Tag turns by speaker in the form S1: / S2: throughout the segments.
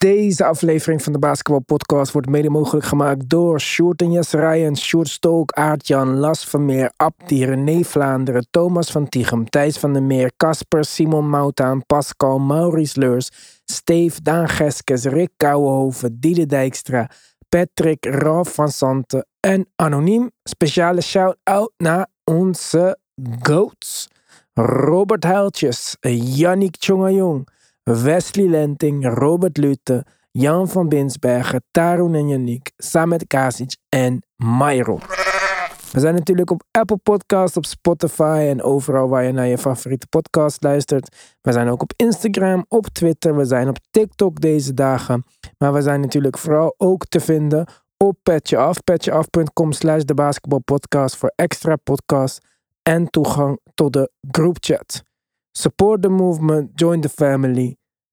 S1: Deze aflevering van de Basketball Podcast wordt mede mogelijk gemaakt door Sjoerd en Jesse Rijen, Sjoerd Stolk, Aart-Jan, Las Vermeer, Abdi, René Vlaanderen, Thomas van Tichem, Thijs van der Meer, Casper, Simon Moutaan, Pascal, Maurice Leurs, Steve, Daan Geskes, Rick Kouwenhoven, Diede Dijkstra, Patrick, Ralf van Santen en Anoniem. Speciale shout-out naar onze GOATs. Robert Huiltjes, Yannick Tjongajong, Wesley Lenting, Robert Lutte, Jan van Binsbergen, Tarun en Yannick, Samet Kasic en Myron. We zijn natuurlijk op Apple Podcasts, op Spotify en overal waar je naar je favoriete podcast luistert. We zijn ook op Instagram, op Twitter, we zijn op TikTok deze dagen. Maar we zijn natuurlijk vooral ook te vinden op Petje Af, petjeaf.com slash de basketbalpodcast voor extra podcasts en toegang tot de groupchat. Support the movement, join the family.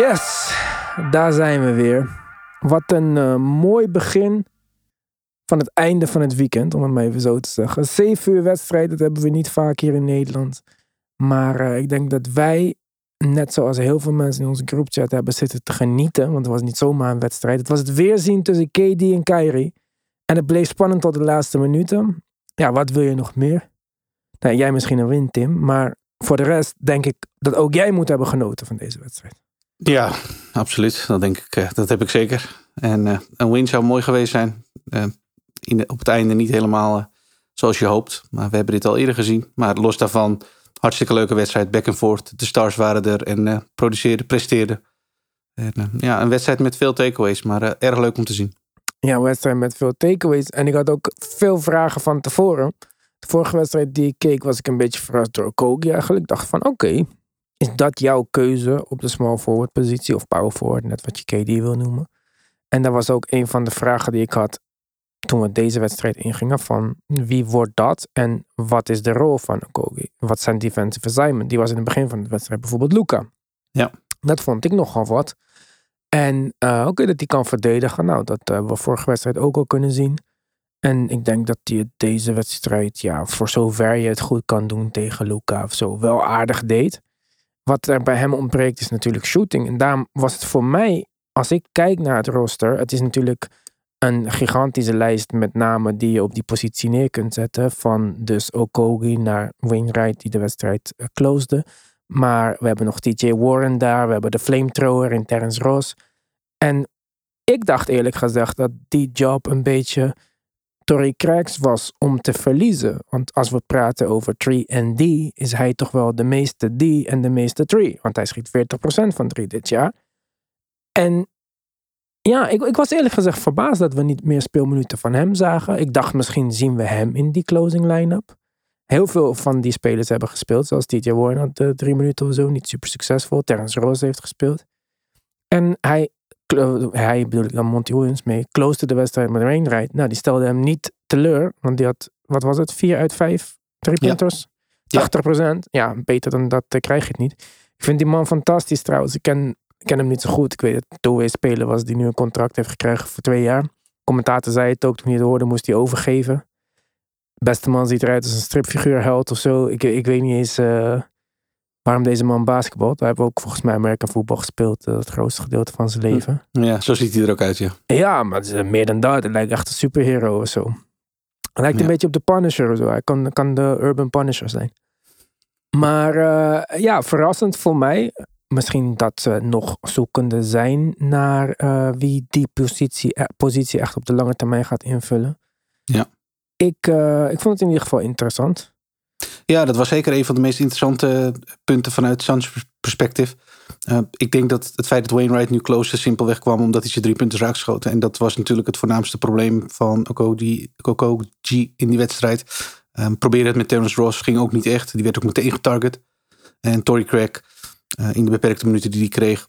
S1: Yes, daar zijn we weer. Wat een eh, mooi begin van het einde van het weekend, om het maar even zo te zeggen. Zeven uur wedstrijd, dat hebben we niet vaak hier in Nederland. Maar eh, ik denk dat wij, net zoals heel veel mensen in onze groupchat hebben zitten te genieten. Want het was niet zomaar een wedstrijd. Het was het weerzien tussen KD en Kyrie. En het bleef spannend tot de laatste minuten. Ja, wat wil je nog meer? Nou, jij misschien een win, Tim. Maar voor de rest denk ik dat ook jij moet hebben genoten van deze wedstrijd.
S2: Ja, absoluut. Dat denk ik. eh, Dat heb ik zeker. En eh, een win zou mooi geweest zijn. Eh, in de- op het einde niet helemaal zoals je hoopt. Maar we hebben dit al eerder gezien. Maar los daarvan, hartstikke leuke wedstrijd. Back and forth. De stars waren er en produceerden, presteerden. En, ja, een wedstrijd met veel takeaways. Maar erg leuk om te zien.
S1: Ja, een wedstrijd met veel takeaways. En ik had ook veel vragen van tevoren. De vorige wedstrijd die ik keek, was ik een beetje verrast door Kogi eigenlijk. Ik dacht van, oké, is dat jouw keuze op de small forward positie of power forward, net wat je KD wil noemen. En dat was ook een van de vragen die ik had toen we deze wedstrijd ingingen van wie wordt dat en wat is de rol van Kogi? Wat zijn defensive assignment? Die was in het begin van de wedstrijd bijvoorbeeld Luca.
S2: Ja.
S1: Dat vond ik nogal wat. En eh, oké, dat hij kan verdedigen. Nou, dat hebben we vorige wedstrijd ook al kunnen zien. En ik denk dat hij deze wedstrijd, ja, voor zover je het goed kan doen tegen Luca of zo, wel aardig deed. Wat er bij hem ontbreekt is natuurlijk shooting. En daarom was het voor mij, als ik kijk naar het roster, het is natuurlijk een gigantische lijst met namen die je op die positie neer kunt zetten. Van dus Okogi naar Wainwright die de wedstrijd uh, closede. Maar we hebben nog TJ Warren daar. We hebben de flamethrower in Terrence Ross. En ik dacht eerlijk gezegd dat die job een beetje Torrey Craig's was om te verliezen. Want als we praten over 3 en D, is hij toch wel de meeste D en de meeste 3. Want hij schiet 40% van 3 dit jaar. En ja, ik, ik was eerlijk gezegd verbaasd dat we niet meer speelminuten van hem zagen. Ik dacht misschien zien we hem in die closing line-up. Heel veel van die spelers hebben gespeeld. Zoals TJ Warren had uh, drie minuten of zo. Niet super succesvol. Terrence Ross heeft gespeeld. En hij, hij bedoel ik dan Monty Williams mee, closed de wedstrijd met Wainwright. Nou, die stelde hem niet teleur. Want die had, wat was het, 4 uit 5 driepunters?
S2: Ja.
S1: 80 procent. Ja. beter dan dat uh, krijg je het niet. Ik vind die man fantastisch trouwens. Ik ken, ken hem niet zo goed. Ik weet dat Towe speler was die nu een contract heeft gekregen voor twee jaar. Commentator zei het ook, toen hij het hoorde moest hij overgeven. Beste man ziet eruit als een stripfiguur held of zo. Ik, ik weet niet eens uh, waarom deze man basketbalt. Hij heeft ook volgens mij American voetbal gespeeld. Uh, het grootste gedeelte van zijn leven.
S2: Ja, zo ziet hij er ook uit, ja.
S1: Ja, maar het is meer dan dat. Het lijkt echt een superhero of zo. Hij lijkt ja. een beetje op de Punisher of zo. Hij kan, kan de Urban Punisher zijn. Maar uh, ja, verrassend voor mij. Misschien dat ze nog zoekende zijn naar uh, wie die positie, positie echt op de lange termijn gaat invullen.
S2: Ja.
S1: Ik, ik vond het in ieder geval interessant.
S2: Ja, dat was zeker een van de meest interessante punten vanuit Suns perspectief. Uh, ik denk dat het feit dat Wainwright nu close simpelweg kwam omdat hij zijn drie punten raak schoten. En dat was natuurlijk het voornaamste probleem van Okogie in die wedstrijd. Um, probeerde het met Terrence Ross, ging ook niet echt. Die werd ook meteen getarget. En Tory Craig, uh, in de beperkte minuten die hij kreeg,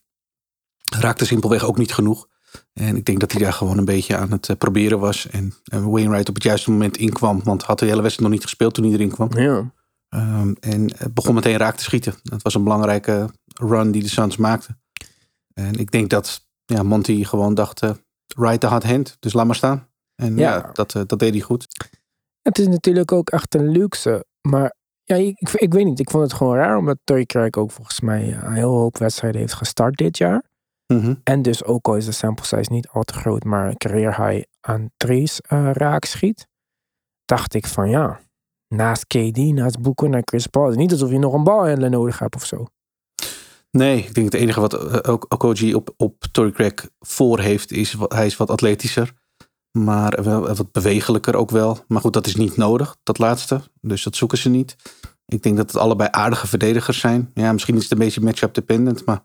S2: raakte simpelweg ook niet genoeg. En ik denk dat hij daar gewoon een beetje aan het proberen was. En Wainwright op het juiste moment inkwam. Want had de hele wedstrijd nog niet gespeeld toen hij erin kwam.
S1: Ja.
S2: Um, en begon meteen raak te schieten. Dat was een belangrijke run die de Suns maakten. En ik denk dat ja, Monty gewoon dacht, uh, right the hot hand, dus laat maar staan. En ja, dat, uh, dat deed hij goed.
S1: Het is natuurlijk ook echt een luxe. Maar ja, ik, ik, weet niet, ik vond het gewoon raar. Omdat Torrey Craig ook volgens mij een heel hoop wedstrijden heeft gestart dit jaar.
S2: Mm -hmm.
S1: En dus ook al is de sample size niet al te groot, maar career high aan trees uh, raak schiet. Dacht ik van ja, naast KD, naast Boeken, naar Chris Paul. Het is niet alsof je nog een balhandler nodig hebt of zo.
S2: Nee, ik denk het enige wat ook Okoji op, op Tory Craig voor heeft, is hij is wat atletischer. Maar wel, wat bewegelijker ook wel. Maar goed, dat is niet nodig, dat laatste. Dus dat zoeken ze niet. Ik denk dat het allebei aardige verdedigers zijn. Ja, misschien is het een beetje matchup dependent, maar...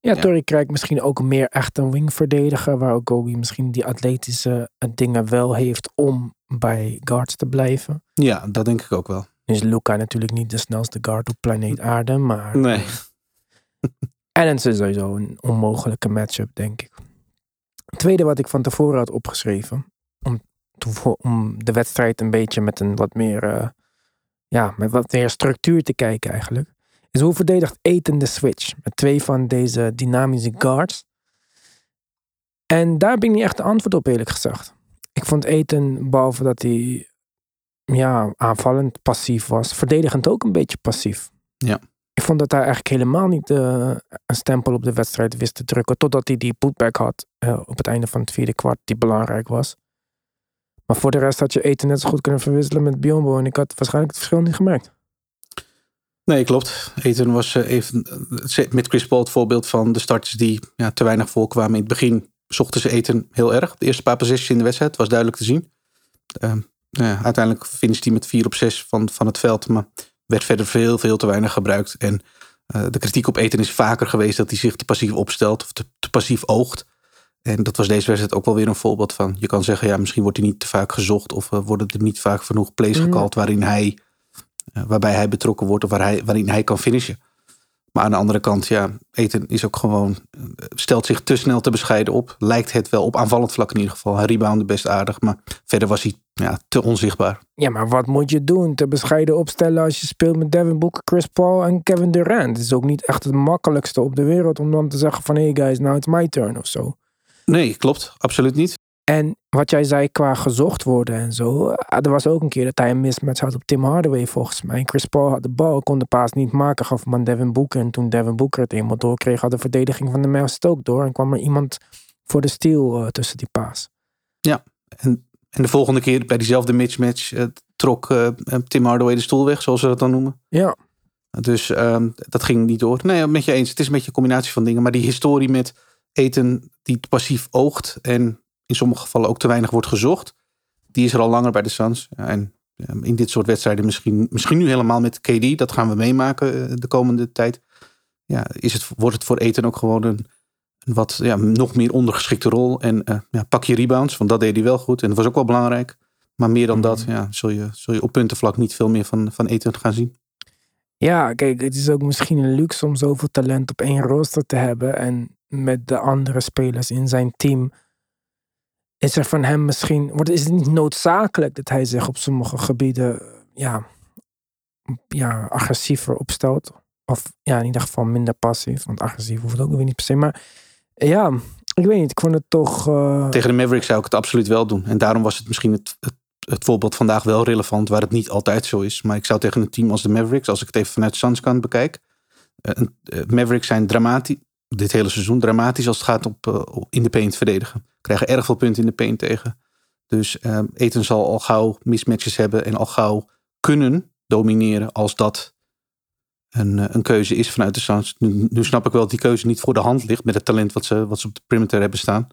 S1: Ja, ja. Tory Craig misschien ook meer echt een wingverdediger. Waar Okogi misschien die atletische dingen wel heeft om bij guards te blijven.
S2: Ja, dat denk ik ook wel.
S1: Is Luca natuurlijk niet de snelste guard op planeet aarde, maar...
S2: Nee.
S1: en het is sowieso een onmogelijke matchup, denk ik. Het tweede wat ik van tevoren had opgeschreven, om, om de wedstrijd een beetje met een wat meer, uh, ja, met wat meer structuur te kijken eigenlijk, is hoe verdedigt Eten de switch met twee van deze dynamische guards. En daar heb ik niet echt een antwoord op, eerlijk gezegd. Ik vond Eten, behalve dat hij ja, aanvallend passief was, verdedigend ook een beetje passief.
S2: Ja.
S1: Ik vond dat hij eigenlijk helemaal niet uh, een stempel op de wedstrijd wist te drukken. Totdat hij die putback had uh, op het einde van het vierde kwart, die belangrijk was. Maar voor de rest had je eten net zo goed kunnen verwisselen met Biombo. En ik had waarschijnlijk het verschil niet gemerkt.
S2: Nee, klopt. Eten was uh, even met Chris Paul het voorbeeld van de starters die ja, te weinig voorkwamen. In het begin zochten ze eten heel erg. De eerste paar posities in de wedstrijd was duidelijk te zien. Ehm, ja, uiteindelijk finished hij met 4 op 6 van, van het veld. Maar werd verder veel, veel te weinig gebruikt. En uh, de kritiek op Eten is vaker geweest dat hij zich te passief opstelt of te, te, passief oogt. En dat was deze wedstrijd ook wel weer een voorbeeld van. Je kan zeggen, ja, misschien wordt hij niet te vaak gezocht of uh, worden er niet vaak genoeg plays gekald waarin hij, uh, waarbij hij betrokken wordt of waar hij, waarin hij kan finishen. Maar aan de andere kant, ja, Eten is ook gewoon, stelt zich te snel te bescheiden op. Lijkt het wel op aanvallend vlak in ieder geval. Hij reboundde best aardig, maar verder was hij ja, te onzichtbaar.
S1: Ja, maar wat moet je doen? Te bescheiden opstellen als je speelt met Devin Booker, Chris Paul en Kevin Durant. Het is ook niet echt het makkelijkste op de wereld om dan te zeggen van... hey guys, now it's my turn of zo.
S2: Nee, klopt. Absoluut niet.
S1: En wat jij zei qua gezocht worden en zo. Er was ook een keer dat hij een mismatch had op Tim Hardaway volgens mij. Chris Paul had de bal, kon de paas niet maken, gaf hem aan Devin Booker. En toen Devin Booker het eenmaal doorkreeg, had de verdediging van de Mavs ook door. En kwam er iemand voor de steal uh, tussen die paas.
S2: Ja, en, en de volgende keer bij diezelfde mismatch uh, trok uh, Tim Hardaway de stoel weg, zoals ze dat dan noemen.
S1: Ja.
S2: Dus dat ging niet door. Nee, met je eens. Het is een beetje een combinatie van dingen. Maar die historie met eten die passief oogt en in sommige gevallen ook te weinig wordt gezocht. Die is er al langer bij de Suns. En in dit soort wedstrijden misschien, misschien nu helemaal met KD. Dat gaan we meemaken de komende tijd. Ja, is het, wordt het voor eten ook gewoon een, een wat ja, nog meer ondergeschikte rol. En uh, ja, pak je rebounds, want dat deed hij wel goed. En dat was ook wel belangrijk. Maar meer dan dat ja, zul, je, zul je op puntenvlak niet veel meer van, van eten gaan zien.
S1: Ja, kijk, het is ook misschien een luxe om zoveel talent op één rooster te hebben. En met de andere spelers in zijn team is er van hem misschien, wordt, is het niet noodzakelijk dat hij zich op sommige gebieden ja, ja, agressiever opstelt? Of ja, in ieder geval minder passief, want agressief hoeft ook weer niet per se. Maar ja, ik weet niet, ik vond het toch. Uh...
S2: Tegen de Mavericks zou ik het absoluut wel doen. En daarom was het misschien het, het, voorbeeld vandaag wel relevant, waar het niet altijd zo is. Maar ik zou tegen een team als de Mavericks, als ik het even vanuit Suns kant bekijk. Uh, Mavericks zijn dramatisch, dit hele seizoen dramatisch als het gaat op, uh, in de paint verdedigen. Krijgen erg veel punten in de paint tegen. Dus uh, Eten zal al gauw mismatches hebben en al gauw kunnen domineren als dat een, uh, een keuze is vanuit de Suns. Nu, snap ik wel dat die keuze niet voor de hand ligt met het talent wat ze, wat ze op de perimeter hebben staan.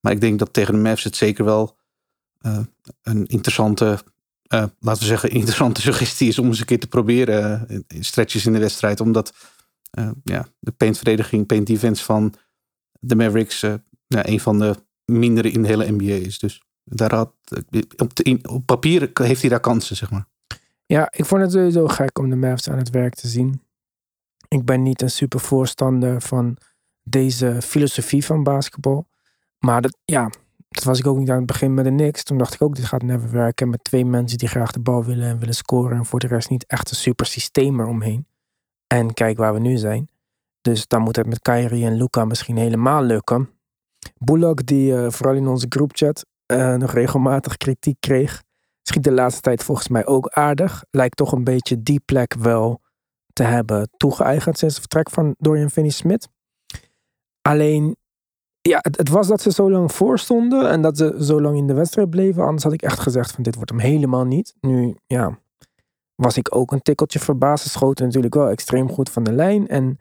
S2: Maar ik denk dat tegen de Mavs het zeker wel een interessante, laten we zeggen, interessante suggestie is om eens een keer te proberen stretches in de wedstrijd. Omdat ja, de paintverdediging, paint defense van de Mavericks ja, een van de mindere in de hele NBA is. Dus daar had, op, op papier heeft hij daar kansen, zeg maar.
S1: Ja, ik vond het sowieso gek om de Mavs aan het werk te zien. Ik ben niet een super voorstander van deze filosofie van basketbal. Maar dat, ja, dat was ik ook niet aan het begin met de niks. Toen dacht ik ook, dit gaat never werken. Met twee mensen die graag de bal willen en willen scoren. En voor de rest niet echt een super systeem eromheen. En kijk waar we nu zijn. Dus dan moet het met Kyrie en Luca misschien helemaal lukken. Bullock, die uh, vooral in onze groupchat uh, nog regelmatig kritiek kreeg, schiet de laatste tijd volgens mij ook aardig. Lijkt toch een beetje die plek wel te hebben toegeëigend sinds het vertrek van Dorian Finney-Smith. Alleen, ja, het, het, was dat ze zo lang voorstonden en dat ze zo lang in de wedstrijd bleven. Anders had ik echt gezegd van dit wordt hem helemaal niet. Nu, ja, was ik ook een tikkeltje verbaasd. Ze schoten natuurlijk wel extreem goed van de lijn en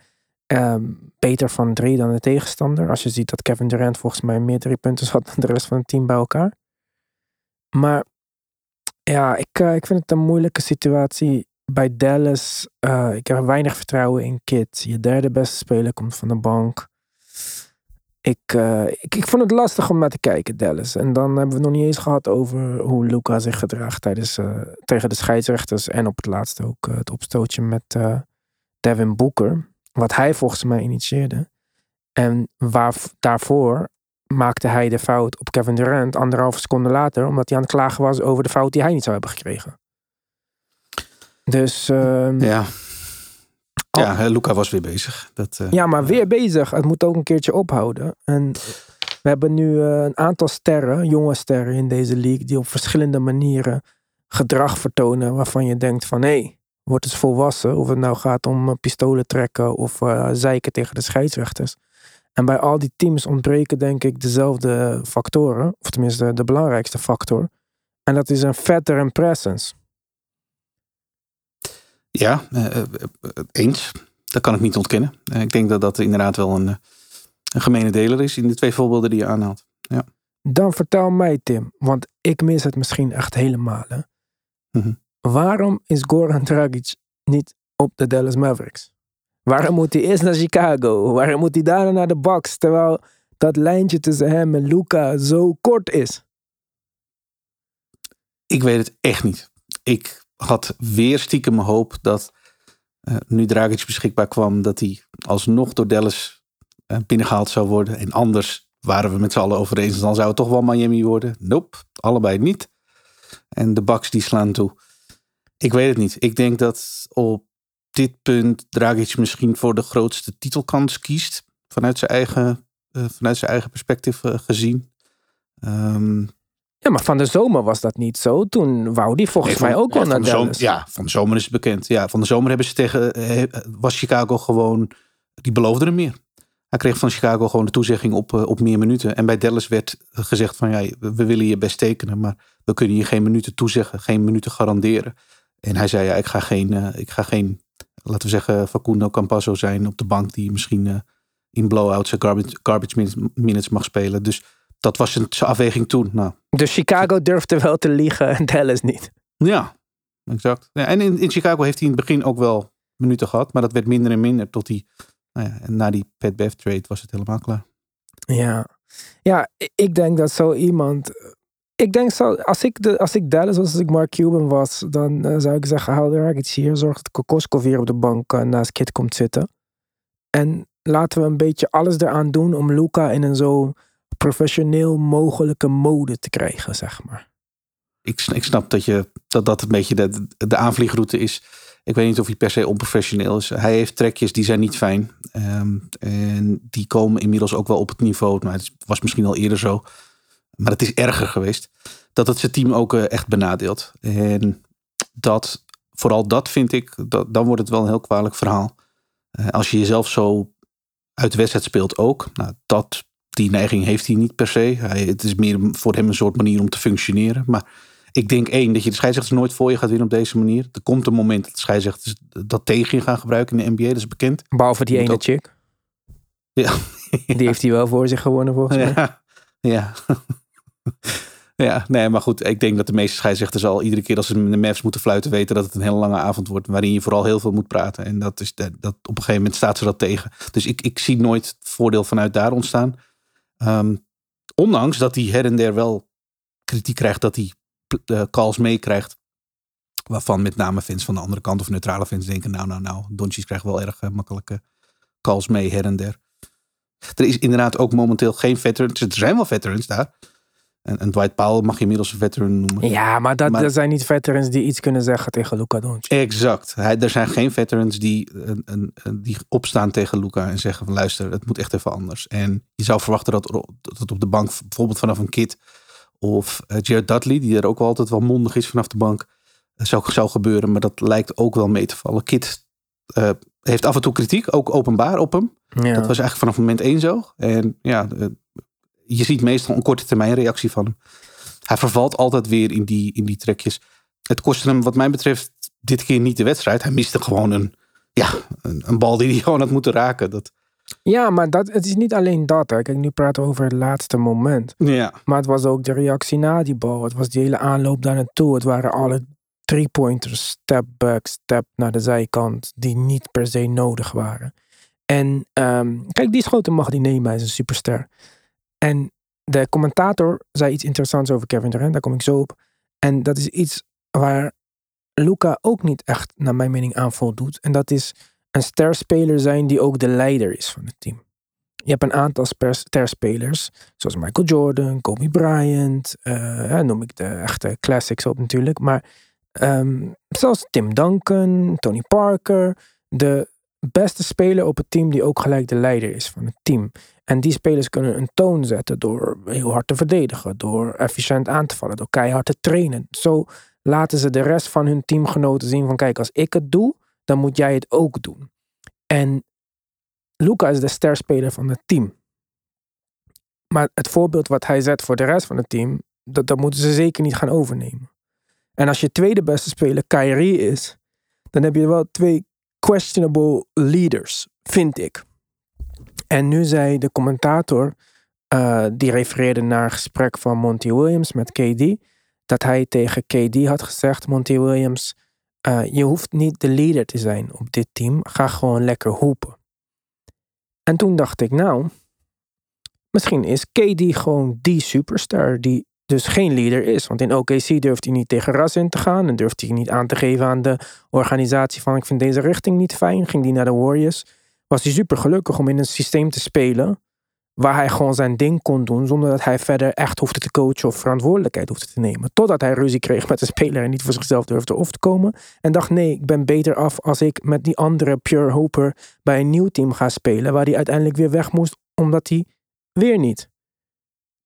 S1: uh, beter van drie dan de tegenstander. Als je ziet dat Kevin Durant volgens mij meer drie punten had dan de rest van het team bij elkaar. Maar ja, ik, uh, ik vind het een moeilijke situatie bij Dallas. Uh, ik heb weinig vertrouwen in Kit. Je derde beste speler komt van de bank. Ik, uh, ik, ik vond het lastig om naar te kijken, Dallas. En dan hebben we het nog niet eens gehad over hoe Luca zich gedraagt tijdens, uh, tegen de scheidsrechters. En op het laatste ook het opstootje met Devin Booker. Wat hij volgens mij initieerde. En waar, daarvoor maakte hij de fout op Kevin Durant anderhalve seconde later. Omdat hij aan het klagen was over de fout die hij niet zou hebben gekregen. Dus. Uh,
S2: ja. Ja, Luca was weer bezig. Dat, uh,
S1: ja, maar weer bezig. Het moet ook een keertje ophouden. En we hebben nu uh, een aantal sterren, jonge sterren in deze league, die op verschillende manieren gedrag vertonen waarvan je denkt van hé, hey, wordt eens volwassen. Of het nou gaat om uh, pistolen trekken of zeiken tegen de scheidsrechters. En bij al die teams ontbreken denk ik dezelfde factoren, of tenminste de belangrijkste factor. En dat is een veteran presence.
S2: Ja, uh, eens. Dat kan ik niet ontkennen. Ik denk dat dat inderdaad wel een, een gemene deler is in de twee voorbeelden die je aanhaalt. Ja.
S1: Dan vertel mij, Tim, want ik mis het misschien echt helemaal. Hè? Mm -hmm. Waarom is Goran Dragic niet op de Dallas Mavericks? Waarom moet hij eerst naar Chicago? Waarom moet hij daarna naar de Bucks? Terwijl dat lijntje tussen hem en Luca zo kort is.
S2: Ik weet het echt niet. Ik had weer stiekem hoop dat uh, nu Dragic beschikbaar kwam, dat hij alsnog door Dallas uh, binnengehaald zou worden. En anders waren we met z'n allen over eens, dan zou het toch wel Miami worden. Nope, allebei niet. En de Bucks die slaan toe. Ik weet het niet. Ik denk dat op dit punt Dragic misschien voor de grootste titelkans kiest. Vanuit zijn eigen, uh, vanuit zijn eigen perspectief gezien. Um,
S1: ja, maar van de zomer was dat niet zo. Toen wou die volgens nee, van, mij ook wel naar Dallas.
S2: Zomer, ja, van de zomer is het bekend. Ja, van de zomer hebben ze tegen, was Chicago gewoon, die beloofde er meer. Hij kreeg van Chicago gewoon de toezegging op, op meer minuten. En bij Dallas werd gezegd van, ja, we willen je best tekenen, maar we kunnen je geen minuten toezeggen, geen minuten garanderen. En hij zei, ja, ik ga geen, uh, ik ga geen laten we zeggen, Facundo Campasso zijn op de bank die misschien in blowouts en garbage, garbage minutes mag spelen. Dus dat was zijn afweging toen. Nou.
S1: Dus Chicago durfde wel te liegen en Dallas niet.
S2: Ja, exact. Ja, en in, in Chicago heeft hij in het begin ook wel minuten gehad. Maar dat werd minder en minder tot hij... Nou ja, en na die Pat Bev trade was het helemaal klaar.
S1: Ja. ja, ik denk dat zo iemand... Ik denk zo, als ik, de, als ik Dallas was, als ik Mark Cuban was, dan uh, zou ik zeggen, haal er iets hier. Zorg dat Kokoskov hier op de bank uh, naast Kit komt zitten. En laten we een beetje alles eraan doen om Luca in een zo professioneel mogelijke mode te krijgen, zeg maar.
S2: Ik, ik snap dat, je, dat dat een beetje de, de aanvliegroute is. Ik weet niet of hij per se onprofessioneel is. Hij heeft trekjes die zijn niet fijn. Um, en die komen inmiddels ook wel op het niveau. Nou, het was misschien al eerder zo. Maar het is erger geweest. Dat het zijn team ook uh, echt benadeelt. En dat, vooral dat vind ik, dat, dan wordt het wel een heel kwalijk verhaal. Uh, als je jezelf zo uit de wedstrijd speelt ook. Nou, dat die neiging heeft hij niet per se. Hij, het is meer voor hem een soort manier om te functioneren. Maar ik denk één, dat je de scheidsrechters nooit voor je gaat winnen op deze manier. Er komt een moment dat de scheidsrechters dat tegen je gaan gebruiken in de NBA. Dat is bekend.
S1: Behalve die ene chick.
S2: Ja.
S1: Die heeft hij wel voor zich gewonnen volgens mij.
S2: Ja. Ja. ja, nee, maar goed. Ik denk dat de meeste scheidsrechters al iedere keer als ze de Mavs moeten fluiten weten dat het een hele lange avond wordt. Waarin je vooral heel veel moet praten. En dat is dat op een gegeven moment staat ze dat tegen. Dus ik, ik zie nooit voordeel vanuit daar ontstaan. Um, ondanks dat hij her en der wel kritiek krijgt dat hij uh, calls meekrijgt. Waarvan met name fans van de andere kant of neutrale fans denken: nou, nou, nou, Doncic krijgt wel erg uh, makkelijke calls mee her en der. Er is inderdaad ook momenteel geen veterans. Er zijn wel veterans daar. En, en Dwight Powell mag je inmiddels een veteran noemen.
S1: Ja, maar dat,
S2: Maar-
S1: er zijn niet veterans die iets kunnen zeggen tegen Luka Doncic.
S2: Exact. Hij, er zijn geen veterans die, een, een, die opstaan tegen Luca en zeggen van luister, het moet echt even anders. En je zou verwachten dat, dat het op de bank, bijvoorbeeld vanaf een kid of eh, Jared Dudley, die er ook wel altijd wel mondig is vanaf de bank, eh, zou, zou gebeuren. Maar dat lijkt ook wel mee te vallen. Kid eh, heeft af en toe kritiek, ook openbaar op hem.
S1: Ja.
S2: Dat was eigenlijk vanaf moment één zo. En ja, je ziet meestal een korte termijn reactie van hem. Hij vervalt altijd weer in die, in die trekjes. Het kostte hem wat mij betreft dit keer niet de wedstrijd. Hij miste gewoon een, ja, een, een bal die hij gewoon had moeten raken. Dat,
S1: ja, maar dat, het is niet alleen dat. Hè. Kijk, nu praten we over het laatste moment.
S2: ja.
S1: Maar het was ook de reactie na die bal. Het was die hele aanloop daar naartoe. Het waren alle three-pointers, step back, step naar de zijkant, die niet per se nodig waren. En ehm, kijk, die schoten mag die nemen, hij is een superster. En de commentator zei iets interessants over Kevin Durant, daar kom ik zo op. En dat is iets waar Luca ook niet echt, naar mijn mening, aan voldoet. En dat is een sterspeler zijn die ook de leider is van het team. Je hebt een aantal sterspelers, zoals Michael Jordan, Kobe Bryant, eh, noem ik de echte classics op natuurlijk. Maar ehm, zelfs Tim Duncan, Tony Parker, de beste speler op het team die ook gelijk de leider is van het team. En die spelers kunnen een toon zetten door heel hard te verdedigen, door efficiënt aan te vallen, door keihard te trainen. Zo laten ze de rest van hun teamgenoten zien van kijk, als ik het doe, dan moet jij het ook doen. En Luca is de sterspeler van het team. Maar het voorbeeld wat hij zet voor de rest van het team, dat, dat moeten ze zeker niet gaan overnemen. En als je tweede beste speler Kyrie is, dan heb je wel twee questionable leaders, vind ik. En nu zei de commentator, eh, die refereerde naar een gesprek van Monty Williams met KD, dat hij tegen KD had gezegd, Monty Williams, eh, je hoeft niet de leader te zijn op dit team, ga gewoon lekker hoepen. En toen dacht ik, nou, misschien is KD gewoon die superstar die dus geen leader is. Want in OKC durft hij niet tegen ras in te gaan en durft hij niet aan te geven aan de organisatie van ik vind deze richting niet fijn. Ging hij naar de Warriors. Was hij super gelukkig om in een systeem te spelen waar hij gewoon zijn ding kon doen zonder dat hij verder echt hoefde te coachen of verantwoordelijkheid hoefde te nemen. Totdat hij ruzie kreeg met de speler en niet voor zichzelf durfde op te komen. En dacht nee, ik ben beter af als ik met die andere pure hoper bij een nieuw team ga spelen waar hij uiteindelijk weer weg moest omdat hij weer niet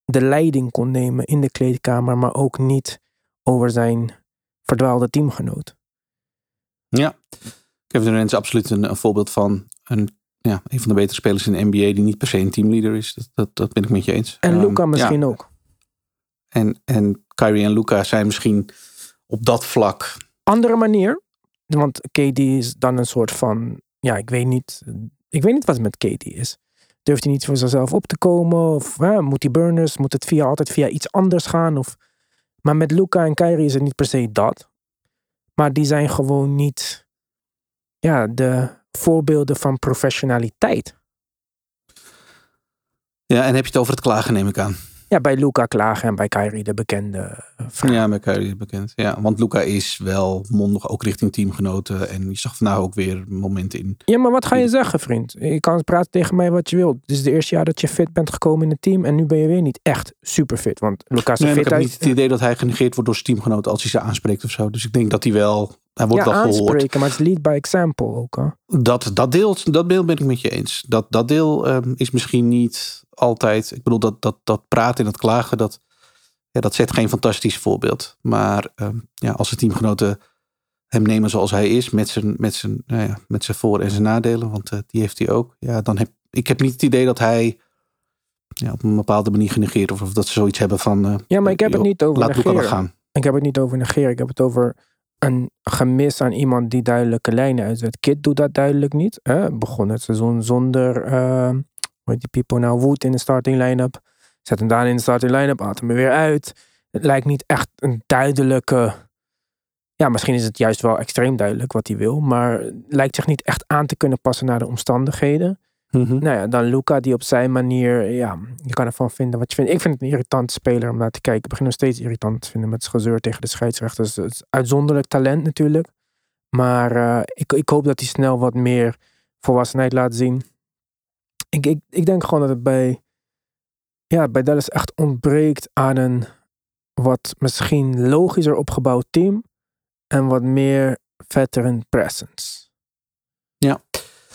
S1: de leiding kon nemen in de kleedkamer, maar ook niet over zijn verdwaalde teamgenoot.
S2: ja. Kevin Durant is absoluut een, een voorbeeld van een, ja, een van de betere spelers in de NBA die niet per se een teamleader is. Dat, dat, dat ben ik met je eens.
S1: En
S2: Ehm,
S1: Luca misschien
S2: ja.
S1: ook.
S2: En, en Kyrie en Luca zijn misschien op dat vlak
S1: Andere manier, want KD is dan een soort van, ja, ik weet niet, ik weet niet wat het met KD is. Durft hij niet voor zichzelf op te komen? Of moet hij burners? Moet het via, altijd via iets anders gaan? Of, maar met Luca en Kyrie is het niet per se dat. Maar die zijn gewoon niet ja, de voorbeelden van professionaliteit.
S2: Ja, en heb je het over het klagen, neem ik aan.
S1: Ja, bij Luca klagen en bij Kyrie de bekende eh.
S2: Ja, met Kyrie bekend. Ja, want Luca is wel mondig, ook richting teamgenoten. En je zag vandaag ook weer momenten in.
S1: Ja, maar wat ga je zeggen, vriend? Je kan praten tegen mij wat je wilt. Dit is het eerste jaar dat je fit bent gekomen in het team. En nu ben je weer niet echt super fit. Want Lucas
S2: Nee,
S1: is
S2: ik
S1: fit
S2: heb niet het idee dat hij genegeerd wordt door zijn teamgenoten als hij ze aanspreekt of zo. Dus ik denk dat hij wel, hij wordt
S1: ja,
S2: wel gehoord.
S1: aanspreken, maar het is lead by example ook. Hè?
S2: Dat, dat, deel, dat deel ben ik met je eens. Dat, dat deel ehm, is misschien niet altijd. Ik bedoel, dat, dat, dat praten en dat klagen, dat, ja, dat zet geen fantastisch voorbeeld. Maar ehm, ja, als de teamgenoten hem nemen zoals hij is, met zijn, met zijn, nou ja, met zijn voor- en zijn nadelen, want eh, die heeft hij ook. Ja, dan heb ik heb niet het idee dat hij ja, op een bepaalde manier genegeerd of, of dat ze zoiets hebben van. eh,
S1: Ja, maar ik heb het niet over
S2: Laat gaan.
S1: Ik heb het niet over negeren. Ik heb het over een gemis aan iemand die duidelijke lijnen uitzet. Kid doet dat duidelijk niet. Hè? Begon het seizoen zonder, eh hoe die people nou, Wood in de starting line-up. Zet hem daar in de starting line-up, haalt hem er weer uit. Het lijkt niet echt een duidelijke... Ja, misschien is het juist wel extreem duidelijk wat hij wil. Maar lijkt zich niet echt aan te kunnen passen naar de omstandigheden.
S2: Mhm.
S1: Nou ja, dan Luca die op zijn manier, ja, je kan ervan vinden wat je vindt. Ik vind het een irritante speler om naar te kijken. Ik begin nog steeds irritant te vinden met zijn gezeur tegen de scheidsrechters. Het is uitzonderlijk talent natuurlijk. Maar eh, ik, ik hoop dat hij snel wat meer volwassenheid laat zien. ik, ik, ik denk gewoon dat het bij, ja, bij Dallas echt ontbreekt aan een wat misschien logischer opgebouwd team en wat meer veteran presence.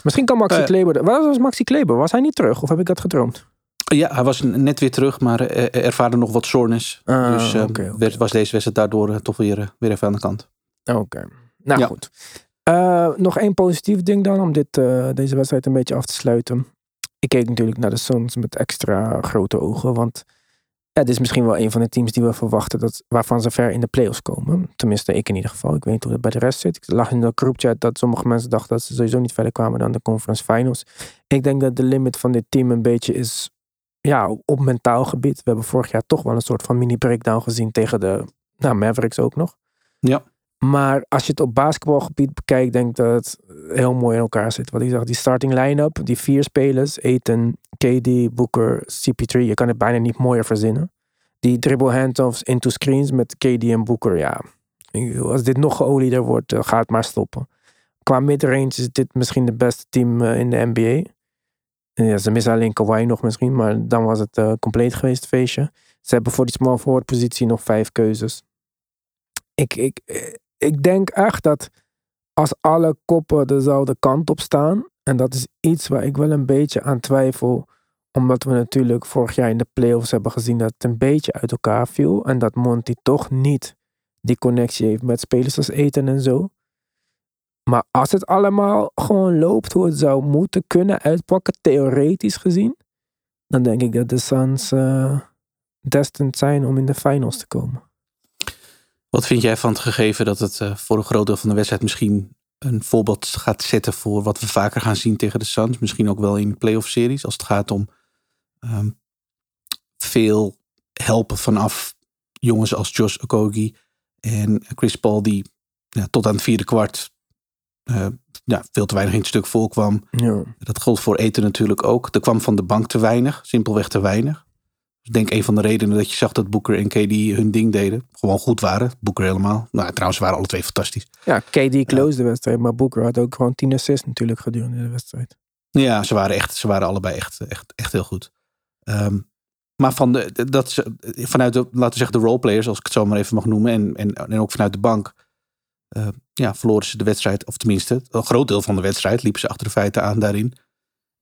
S1: Misschien kan Maxi
S2: Eh.
S1: Kleber... Waar was Maxi Kleber? Was hij niet terug? Of heb ik dat gedroomd?
S2: Ja, hij was net weer terug, maar eh, ervaarde nog wat soreness.
S1: Ah,
S2: dus eh, werd- was deze wedstrijd daardoor eh, toch weer, eh, weer even aan de kant.
S1: Oké. Nou
S2: Ja.
S1: goed. Eh, nog één positief ding dan, om dit, eh, deze wedstrijd een beetje af te sluiten. Ik keek natuurlijk naar de Suns met extra grote ogen, want ja, dit is misschien wel een van de teams die we verwachten dat, waarvan ze ver in de playoffs komen. Tenminste, ik in ieder geval. Ik weet niet hoe het bij de rest zit. Ik lag in de groupchat dat sommige mensen dachten dat ze sowieso niet verder kwamen dan de conference finals. Ik denk dat de limit van dit team een beetje is ja, op mentaal gebied. We hebben vorig jaar toch wel een soort van mini breakdown gezien tegen de nou, Mavericks ook nog.
S2: Ja.
S1: Maar als je het op basketbalgebied bekijkt, denk ik dat het heel mooi in elkaar zit. Wat ik zag, die starting line-up, die vier spelers, Aiton, KD, Booker, CP3, je kan het bijna niet mooier verzinnen. Die dribble handoffs into screens met KD en Booker, ja. Als dit nog geolieder wordt, eh, ga het maar stoppen. Qua midrange is dit misschien het beste team eh, in de NBA. Ja, ze missen alleen Kawhi nog misschien, maar dan was het eh, compleet geweest, feestje. Ze hebben voor die small forward positie nog vijf keuzes. Ik, ik, ik denk echt dat als alle koppen dezelfde kant op staan, en dat is iets waar ik wel een beetje aan twijfel, omdat we natuurlijk vorig jaar in de playoffs hebben gezien dat het een beetje uit elkaar viel en dat Monty toch niet die connectie heeft met spelers als Eten en zo. Maar als het allemaal gewoon loopt hoe het zou moeten kunnen uitpakken, theoretisch gezien, dan denk ik dat de Suns eh destined zijn om in de finals te komen.
S2: Wat vind jij van het gegeven dat het eh, voor een groot deel van de wedstrijd misschien een voorbeeld gaat zetten voor wat we vaker gaan zien tegen de Suns? Misschien ook wel in playoff series als het gaat om ehm, veel helpen vanaf jongens als Josh Okogie en Chris Paul die ja, tot aan het vierde kwart eh, ja, veel te weinig in het stuk voorkwam.
S1: Ja.
S2: Dat gold voor eten natuurlijk ook. Er kwam van de bank te weinig, simpelweg te weinig. Ik denk een van de redenen dat je zag dat Boeker en KD hun ding deden. Gewoon goed waren. Boeker helemaal. Nou, trouwens ze waren alle twee fantastisch.
S1: Ja, KD closed de wedstrijd, maar Booker had ook gewoon 10 assists natuurlijk gedurende de wedstrijd.
S2: Ja, ze waren, echt, ze waren allebei echt, echt, echt heel goed. Ehm, maar van de, dat ze, vanuit de, laten we zeggen, de roleplayers, als ik het zo maar even mag noemen, en, en, en ook vanuit de bank, eh, ja, verloren ze de wedstrijd, of tenminste, een groot deel van de wedstrijd liepen ze achter de feiten aan daarin.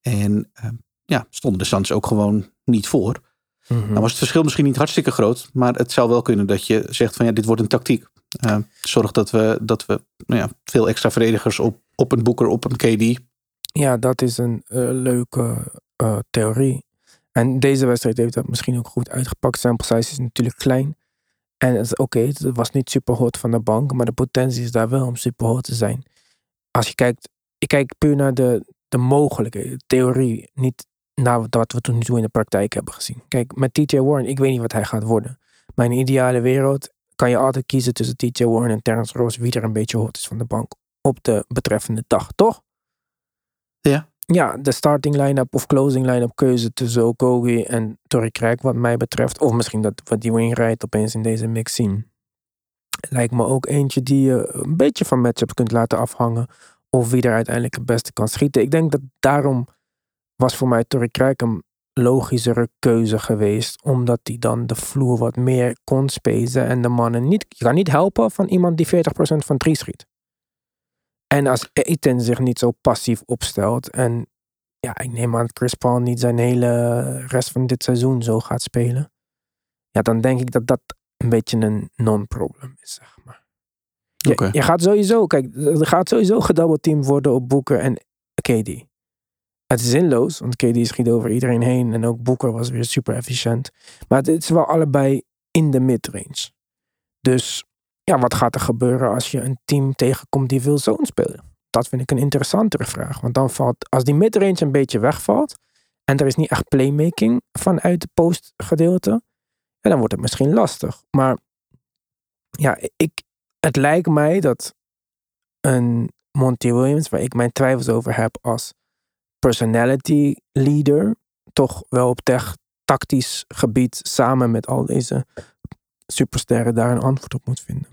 S2: En ehm, ja, stonden de Suns ook gewoon niet voor.
S1: Mhm.
S2: Dan was het verschil misschien niet hartstikke groot, maar het zou wel kunnen dat je zegt van ja, dit wordt een tactiek. Eh, zorg dat we, dat we nou ja, veel extra verdedigers op, op een Boeker, op een KD.
S1: Ja, dat is een eh, leuke eh, theorie. En deze wedstrijd heeft dat misschien ook goed uitgepakt. Sample size is natuurlijk klein. En het is oké, het was niet super hot van de bank, maar de potentie is daar wel om super hot te zijn. Als je kijkt, ik kijk puur naar de, de mogelijkheden, de theorie, niet naar wat we tot nu toe in de praktijk hebben gezien. Kijk, met TJ Warren, ik weet niet wat hij gaat worden. Maar in een ideale wereld kan je altijd kiezen tussen TJ Warren en Terrence Ross, wie er een beetje hot is van de bank op de betreffende dag, toch?
S2: Ja.
S1: Ja, de starting line-up of closing line-up keuze tussen Okogie en Torrey Craig wat mij betreft. Of misschien dat we die Wainwright opeens in deze mix zien. Lijkt me ook eentje die je een beetje van matchups kunt laten afhangen. Of wie er uiteindelijk het beste kan schieten. Ik denk dat daarom was voor mij Torrey Craig een logischere keuze geweest. Omdat hij dan de vloer wat meer kon spacen. En de mannen niet... Je kan niet helpen van iemand die 40% van drie schiet. En als Eten zich niet zo passief opstelt. En ja, ik neem aan dat Chris Paul niet zijn hele rest van dit seizoen zo gaat spelen. Ja, dan denk ik dat dat een beetje een non-problem is, zeg maar. Je, je gaat sowieso, kijk, er gaat sowieso gedoubleteamd worden op Booker en KD. Het is zinloos, want KD schiet over iedereen heen en ook Booker was weer super efficiënt. Maar het is wel allebei in de midrange. Dus ja, wat gaat er gebeuren als je een team tegenkomt die veel zone spelen? Dat vind ik een interessantere vraag. Want dan valt, als die midrange een beetje wegvalt en er is niet echt playmaking vanuit het postgedeelte, ja, dan wordt het misschien lastig. Maar ja, ik, het lijkt mij dat een Monty Williams, waar ik mijn twijfels over heb als personality leader, toch wel op tech, tactisch gebied samen met al deze supersterren daar een antwoord op moet vinden.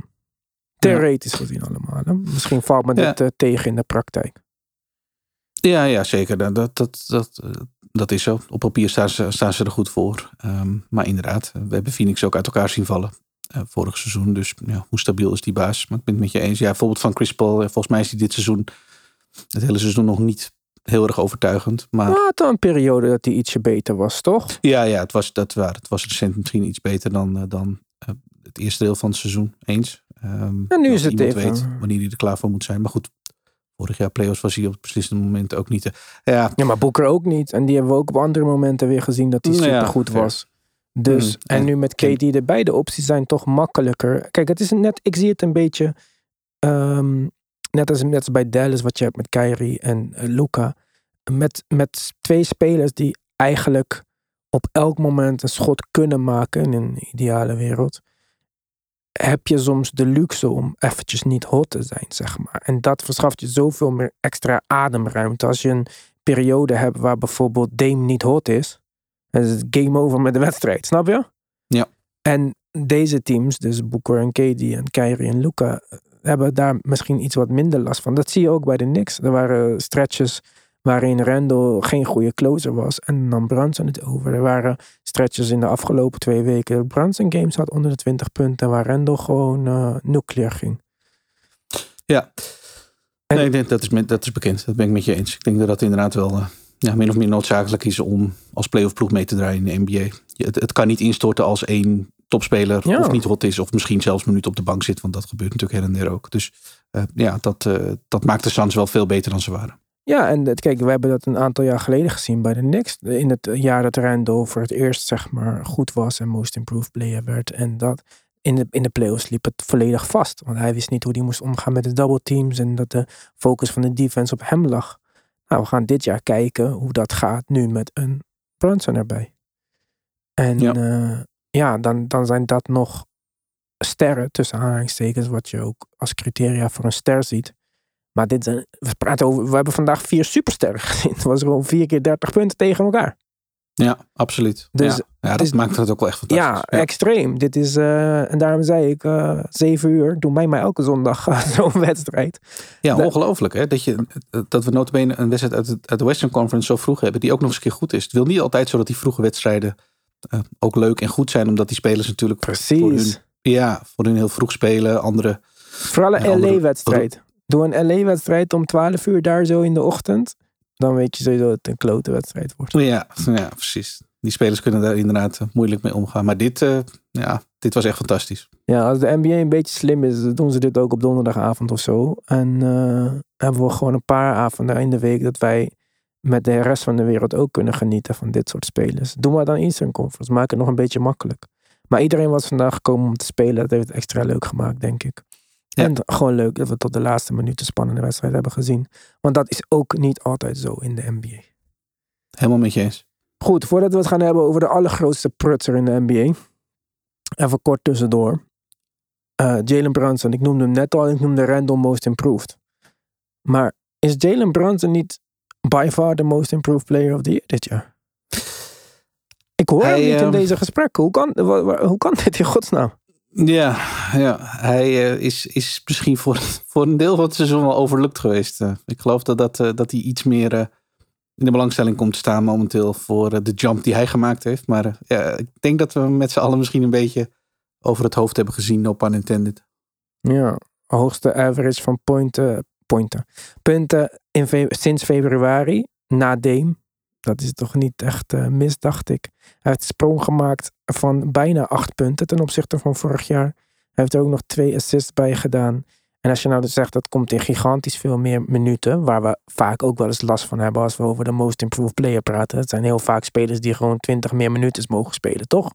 S1: Theoretisch gezien allemaal. Hè? Misschien valt me
S2: Ja.
S1: dit eh, tegen in de praktijk.
S2: Ja, ja zeker. Dat, dat, dat, dat, eh, dat is zo. Op papier staan ze, staan ze er goed voor. Ehm, maar inderdaad, we hebben Phoenix ook uit elkaar zien vallen. eh, vorig seizoen. Dus ja, hoe stabiel is die baas? Maar ik ben het met je eens. Ja, bijvoorbeeld van Chris Paul. eh, Volgens mij is hij dit seizoen, het hele seizoen nog niet heel erg overtuigend. Maar
S1: het was een periode dat hij ietsje beter was, toch?
S2: ja, ja het, was, dat waar. het was recent misschien iets beter dan, eh, dan eh, het eerste deel van het seizoen. Eens. Ehm,
S1: Ja, nu is het even-
S2: weet wanneer hij er klaar voor moet zijn. Maar goed, vorig jaar playoffs was hij op het beslissende moment ook niet. eh, ja,
S1: Ja, maar Boeker ook niet. En die hebben we ook op andere momenten weer gezien dat hij
S2: Nou ja,
S1: supergoed
S2: fair.
S1: was. Dus,
S2: Mm,
S1: en
S2: en-
S1: nu met KD, de beide opties zijn toch makkelijker. Kijk, het is net, ik zie het een beetje, ehm, net, als, net als bij Dallas, wat je hebt met Kyrie en eh, Luca. Met, met twee spelers die eigenlijk op elk moment een schot kunnen maken in een ideale wereld. Heb je soms de luxe om eventjes niet hot te zijn, zeg maar. En dat verschaft je zoveel meer extra ademruimte. Als je een periode hebt waar bijvoorbeeld Dame niet hot is. Dan is het game over met de wedstrijd, snap je?
S2: Ja.
S1: En deze teams, dus Booker en KD en Kyrie en Luca, hebben daar misschien iets wat minder last van. Dat zie je ook bij de Knicks. Er waren stretches waarin Randall geen goede closer was en dan Brunson het over. Er waren stretches in de afgelopen twee weken. Brunson games had onder de 20 punten waar Randall gewoon eh nuclear ging.
S2: Ja.
S1: En-
S2: nee, ik denk, dat, is, dat is bekend. Dat ben ik met je eens. Ik denk dat dat inderdaad wel eh, ja, min of meer noodzakelijk is om als playoff ploeg mee te draaien in de NBA. Het, het kan niet instorten als één topspeler
S1: Ja.
S2: of niet hot is of misschien zelfs een minuut op de bank zit. Want dat gebeurt natuurlijk her en der ook. Dus eh, ja, dat, eh, dat maakt de Suns wel veel beter dan ze waren.
S1: Ja, en het, kijk, we hebben dat een aantal jaar geleden gezien bij de Knicks. In het jaar dat Randall voor het eerst zeg maar goed was en most improved player werd. En dat in de, in de playoffs liep het volledig vast. Want hij wist niet hoe hij moest omgaan met de double teams en dat de focus van de defense op hem lag. Nou, we gaan dit jaar kijken hoe dat gaat nu met een Brunson erbij. En
S2: Ja.
S1: ja, ja dan, dan zijn dat nog sterren tussen aanhalingstekens, wat je ook als criteria voor een ster ziet. Maar dit zijn, we praten over, we hebben vandaag vier supersterren gezien. Het was gewoon vier keer 30 punten tegen elkaar.
S2: Ja, absoluut.
S1: Dus
S2: ja, ja, dat maakt het ook wel echt fantastisch.
S1: Ja, extreem. Dit is, eh, en daarom zei ik, eh zeven uur, doe mij maar elke zondag eh, zo'n wedstrijd.
S2: Ja, ongelooflijk hè. Dat, je, dat we notabene een wedstrijd uit, uit de Western Conference zo vroeg hebben. Die ook nog eens een keer goed is. Het wil niet altijd zo dat die vroege wedstrijden eh, ook leuk en goed zijn. Omdat die spelers natuurlijk voor hun,
S1: Precies.
S2: ja, voor hun heel vroeg spelen. Andere,
S1: Vooral een LA-wedstrijd. Doe een LA-wedstrijd om 12 uur daar zo in de ochtend. Dan weet je sowieso dat het een klote wedstrijd wordt.
S2: ja, ja, precies. Die spelers kunnen daar inderdaad eh, moeilijk mee omgaan. Maar dit, eh, ja, dit was echt fantastisch.
S1: Ja, als de NBA een beetje slim is, doen ze dit ook op donderdagavond of zo. En hebben we gewoon een paar avonden in de week dat wij met de rest van de wereld ook kunnen genieten van dit soort spelers. Doe maar dan Eastern Conference. Maak het nog een beetje makkelijk. Maar iedereen was vandaag gekomen om te spelen. Dat heeft het extra leuk gemaakt, denk ik.
S2: Ja.
S1: En gewoon leuk dat we tot de laatste minuut een spannende wedstrijd hebben gezien. Want dat is ook niet altijd zo in de NBA.
S2: Helemaal met je eens.
S1: Goed, voordat we het gaan hebben over de allergrootste prutser in de NBA. Even kort tussendoor. Eh, Jalen Brunson, ik noemde hem net al, ik noemde Randall Most Improved. Maar is Jalen Brunson niet by far the most improved player of the year dit jaar? Ik hoor
S2: Hij,
S1: hem niet in
S2: ehm,
S1: deze gesprekken. Hoe kan, hoe kan dit in godsnaam?
S2: Ja, ja. hij eh, is, is misschien voor, voor een deel van het seizoen wel overlukt geweest. Eh, ik geloof dat, dat, eh, dat hij iets meer in de belangstelling komt te staan momenteel voor de jump die hij gemaakt heeft. Maar ja, ik denk dat we met z'n allen misschien een beetje over het hoofd hebben gezien, no pun intended.
S1: Ja, hoogste average van pointen, pointen. punten in fe- sinds februari na Dame. Dat is toch niet echt eh, mis, dacht ik. Hij heeft een sprong gemaakt van bijna acht punten ten opzichte van vorig jaar. Hij heeft er ook nog twee assists bij gedaan. En als je nou dus zegt dat komt in gigantisch veel meer minuten, waar we vaak ook wel eens last van hebben als we over de most improved player praten. Het zijn heel vaak spelers die gewoon 20 meer minuten mogen spelen, toch?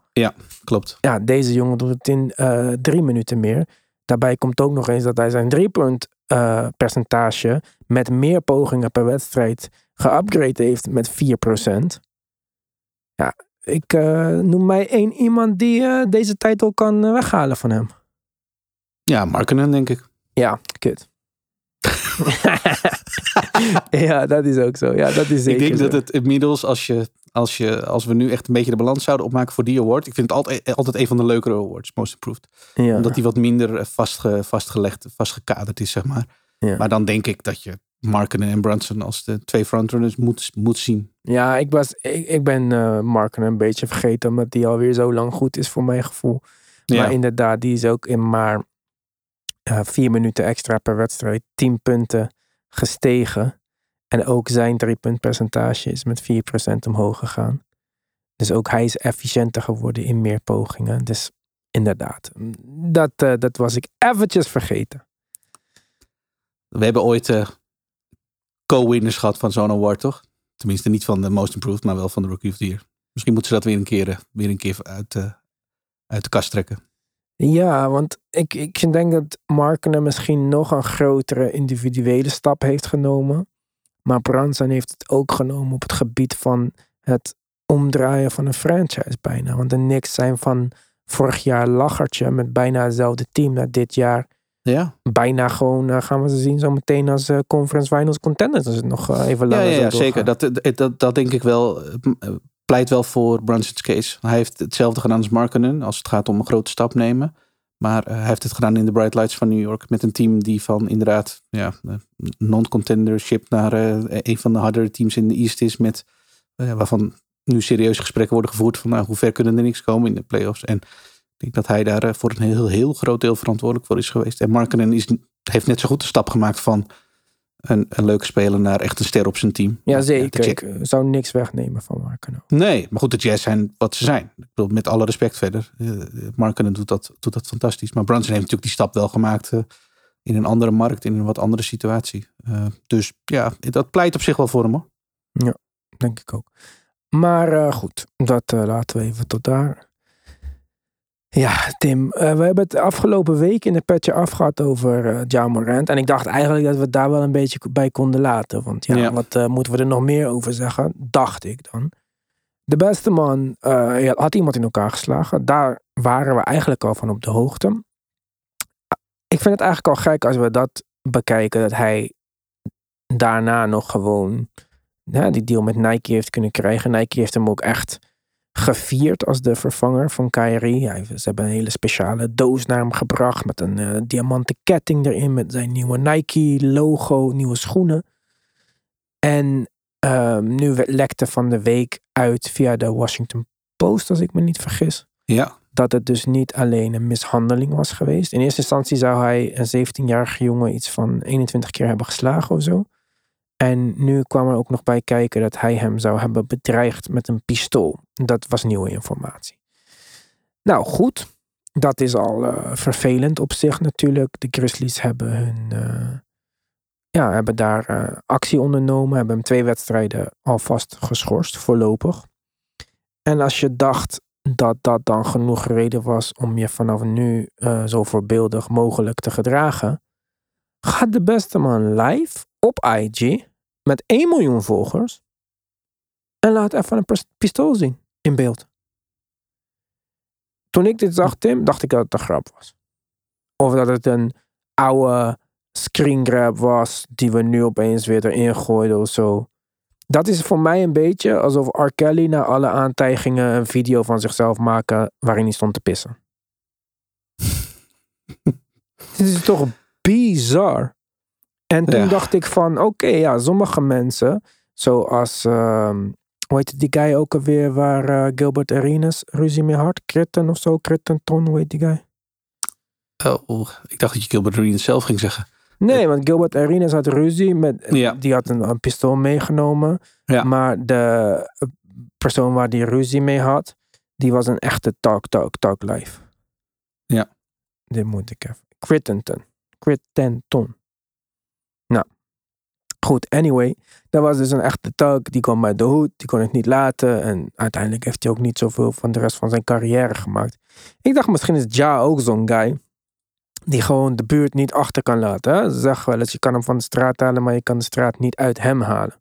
S2: Klopt.
S1: ja, deze jongen doet het in eh, drie minuten meer. Daarbij komt ook nog eens dat hij zijn driepunt eh percentage met meer pogingen per wedstrijd geupgrade heeft met 4%. Ja, ik eh, noem mij één iemand die eh, deze titel kan weghalen van hem.
S2: Ja, Markenen denk ik.
S1: Ja, kut. ja, dat is ook zo. Ja, dat is zeker
S2: ik denk
S1: zo.
S2: dat het inmiddels, als, je, als, je, als we nu echt een beetje de balans zouden opmaken voor die award. Ik vind het altijd, altijd een van de leukere awards, Most Improved.
S1: ja.
S2: Omdat die wat minder eh, vastge, vastgelegd, vastgekaderd is, zeg maar.
S1: Ja.
S2: Maar dan denk ik dat je Marken en Brunson als de twee frontrunners moet, moet zien.
S1: Ja, ik, was, ik, ik ben uh, Marken een beetje vergeten, omdat die alweer zo lang goed is voor mijn gevoel.
S2: Ja.
S1: Maar inderdaad, die is ook in maar uh, vier minuten extra per wedstrijd, tien punten gestegen. En ook zijn driepuntpercentage is met 4% omhoog gegaan. Dus ook hij is efficiënter geworden in meer pogingen. Dus inderdaad, dat, uh, dat was ik eventjes vergeten.
S2: We hebben ooit uh, co-winners gehad van zo'n award, toch? Tenminste, niet van de Most Improved, maar wel van de Rookie of the Year. Misschien moeten ze dat weer een keer, uh, weer een keer uit, uit de kast trekken.
S1: Ja, want ik, ik denk dat Markenen misschien nog een grotere individuele stap heeft genomen. Maar Branson heeft het ook genomen op het gebied van het omdraaien van een franchise bijna. Want de Knicks zijn van vorig jaar lachertje met bijna hetzelfde team naar dit jaar.
S2: Ja.
S1: Bijna gewoon uh, gaan we ze zien zo meteen als uh, conference finals contenders. Als het nog uh, even langer
S2: Ja, ja, ja zeker. Dat, dat, dat denk ik wel. Pleit wel voor Brunson's case. Hij heeft hetzelfde gedaan als Markenen als het gaat om een grote stap nemen. Maar hij heeft het gedaan in de Bright Lights van New York. Met een team die van inderdaad ja, non-contendership naar een van de hardere teams in de East is. Met, waarvan nu serieuze gesprekken worden gevoerd van nou, hoe ver kunnen er niks komen in de playoffs. En ik denk dat hij daar voor een heel, heel groot deel verantwoordelijk voor is geweest. En Markenen is, heeft net zo goed de stap gemaakt van een, een leuke speler naar echt een ster op zijn team.
S1: Ja, zeker. Ik zou niks wegnemen van Markenen.
S2: Nee, maar goed, de Jazz zijn wat ze zijn. Ik bedoel, met alle respect verder. Markenen doet dat, doet dat fantastisch. Maar Brunson heeft natuurlijk die stap wel gemaakt uh, in een andere markt, in een wat andere situatie. Dus ja, dat pleit op zich wel voor hem hoor.
S1: Ja, denk ik ook. Maar goed, dat laten we even tot daar. Ja, Tim, uh, we hebben het afgelopen week in de petje afgehad over uh, Ja Morant. En ik dacht eigenlijk dat we het daar wel een beetje bij konden laten. Want ja, ja. wat uh, moeten we er nog meer over zeggen? Dacht ik dan. De beste man had iemand in elkaar geslagen. Daar waren we eigenlijk al van op de hoogte. Ik vind het eigenlijk al gek als we dat bekijken. Dat hij daarna nog gewoon ja, die deal met Nike heeft kunnen krijgen. Nike heeft hem ook echt gevierd als de vervanger van Kyrie. Ja, ze hebben een hele speciale doos naar hem gebracht met een uh, diamanten ketting erin met zijn nieuwe Nike logo, nieuwe schoenen. En um, nu lekte van de week uit via de Washington Post, als ik me niet vergis.
S2: Ja.
S1: Dat het dus niet alleen een mishandeling was geweest. In eerste instantie zou hij een 17-jarige jongen iets van 21 keer hebben geslagen of zo. En nu kwam er ook nog bij kijken dat hij hem zou hebben bedreigd met een pistool. Dat was nieuwe informatie. Nou goed, dat is al uh, vervelend op zich natuurlijk. De Grizzlies hebben hun. Uh, ja, hebben daar uh, actie ondernomen. Hebben hem twee wedstrijden alvast geschorst, voorlopig. En als je dacht dat dat dan genoeg reden was om je vanaf nu zo voorbeeldig mogelijk te gedragen. Gaat de beste man live op IG met 1 miljoen volgers. En laat even een pistool zien in beeld. Toen ik dit zag, Tim, dacht ik dat het een grap was. Of dat het een oude screen grab was die we nu opeens weer erin gooiden of zo. Dat is voor mij een beetje alsof R. Kelly na alle aantijgingen een video van zichzelf maken waarin hij stond te pissen. Dit is toch bizar. En toen ja. dacht ik van, oké, okay, ja, sommige mensen, zoals, uh, hoe heet die guy ook alweer, waar uh, Gilbert Arenas ruzie mee had? Kritten of zo, Krittenton, hoe heet die guy?
S2: Oh, ik dacht dat je Gilbert Arenas zelf ging zeggen.
S1: Nee, want Gilbert Arenas had ruzie met,
S2: ja.
S1: die had een, een pistool meegenomen.
S2: Ja.
S1: Maar de persoon waar die ruzie mee had, die was een echte talk, talk, talk live.
S2: Ja.
S1: Dit moet ik even. Crittenton. Crittenton. Goed, anyway. Dat was dus een echte talk. Die kwam bij de hoed. Die kon het niet laten. En uiteindelijk heeft hij ook niet zoveel van de rest van zijn carrière gemaakt. Ik dacht, misschien is Ja ook zo'n guy. Die gewoon de buurt niet achter kan laten. Hè? Ze zeggen wel eens, je kan hem van de straat halen, maar je kan de straat niet uit hem halen.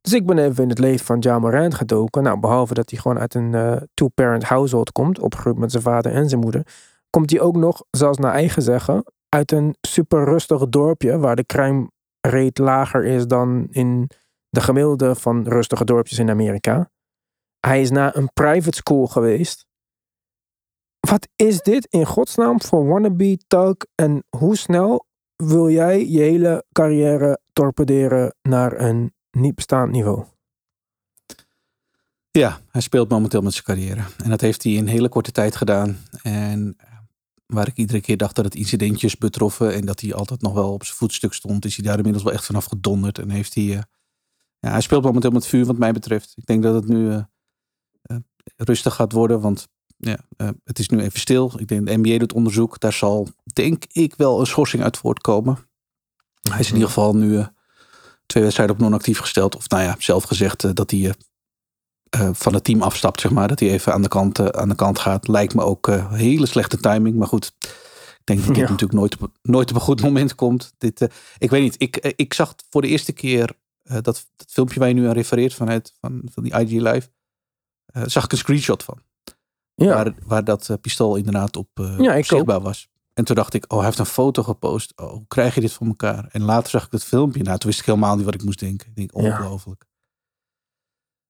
S1: Dus ik ben even in het leven van Ja Morant gedoken. Nou, behalve dat hij gewoon uit een uh, two-parent household komt. Opgegroeid met zijn vader en zijn moeder. Komt hij ook nog, zelfs naar eigen zeggen, uit een super rustig dorpje. Waar de crime rate lager is dan in de gemiddelde van rustige dorpjes in Amerika. Hij is naar een private school geweest. Wat is dit in godsnaam voor wannabe talk en hoe snel wil jij je hele carrière torpederen naar een niet bestaand niveau?
S2: Ja, hij speelt momenteel met zijn carrière. En dat heeft hij in hele korte tijd gedaan. En waar ik iedere keer dacht dat het incidentjes betroffen en dat hij altijd nog wel op zijn voetstuk stond, is hij daar inmiddels wel echt vanaf gedonderd. En heeft hij, uh, ja, hij speelt momenteel met vuur wat mij betreft. Ik denk dat het nu uh, uh, rustig gaat worden, want ja, het is nu even stil. Ik denk de NBA doet onderzoek. Daar zal, denk ik, wel een schorsing uit voortkomen. Hij is in ieder geval nu twee wedstrijden op non-actief gesteld. Of nou ja, zelf gezegd dat hij uh, van het team afstapt, zeg maar. Dat hij even aan de kant, uh, aan de kant gaat. Lijkt me ook uh, hele slechte timing. Maar goed, ik denk dat dit ja. natuurlijk nooit op, nooit op een goed moment komt. Dit, ik weet niet, ik, ik zag voor de eerste keer dat, dat filmpje waar je nu aan refereert vanuit van, van die IG Live. zag ik een screenshot van. Ja. Waar, waar dat pistool inderdaad op ja, zichtbaar was. En toen dacht ik, oh, hij heeft een foto gepost. Oh, hoe krijg je dit voor elkaar? En later zag ik het filmpje. Nou, toen wist ik helemaal niet wat ik moest denken. Ik denk, ongelooflijk.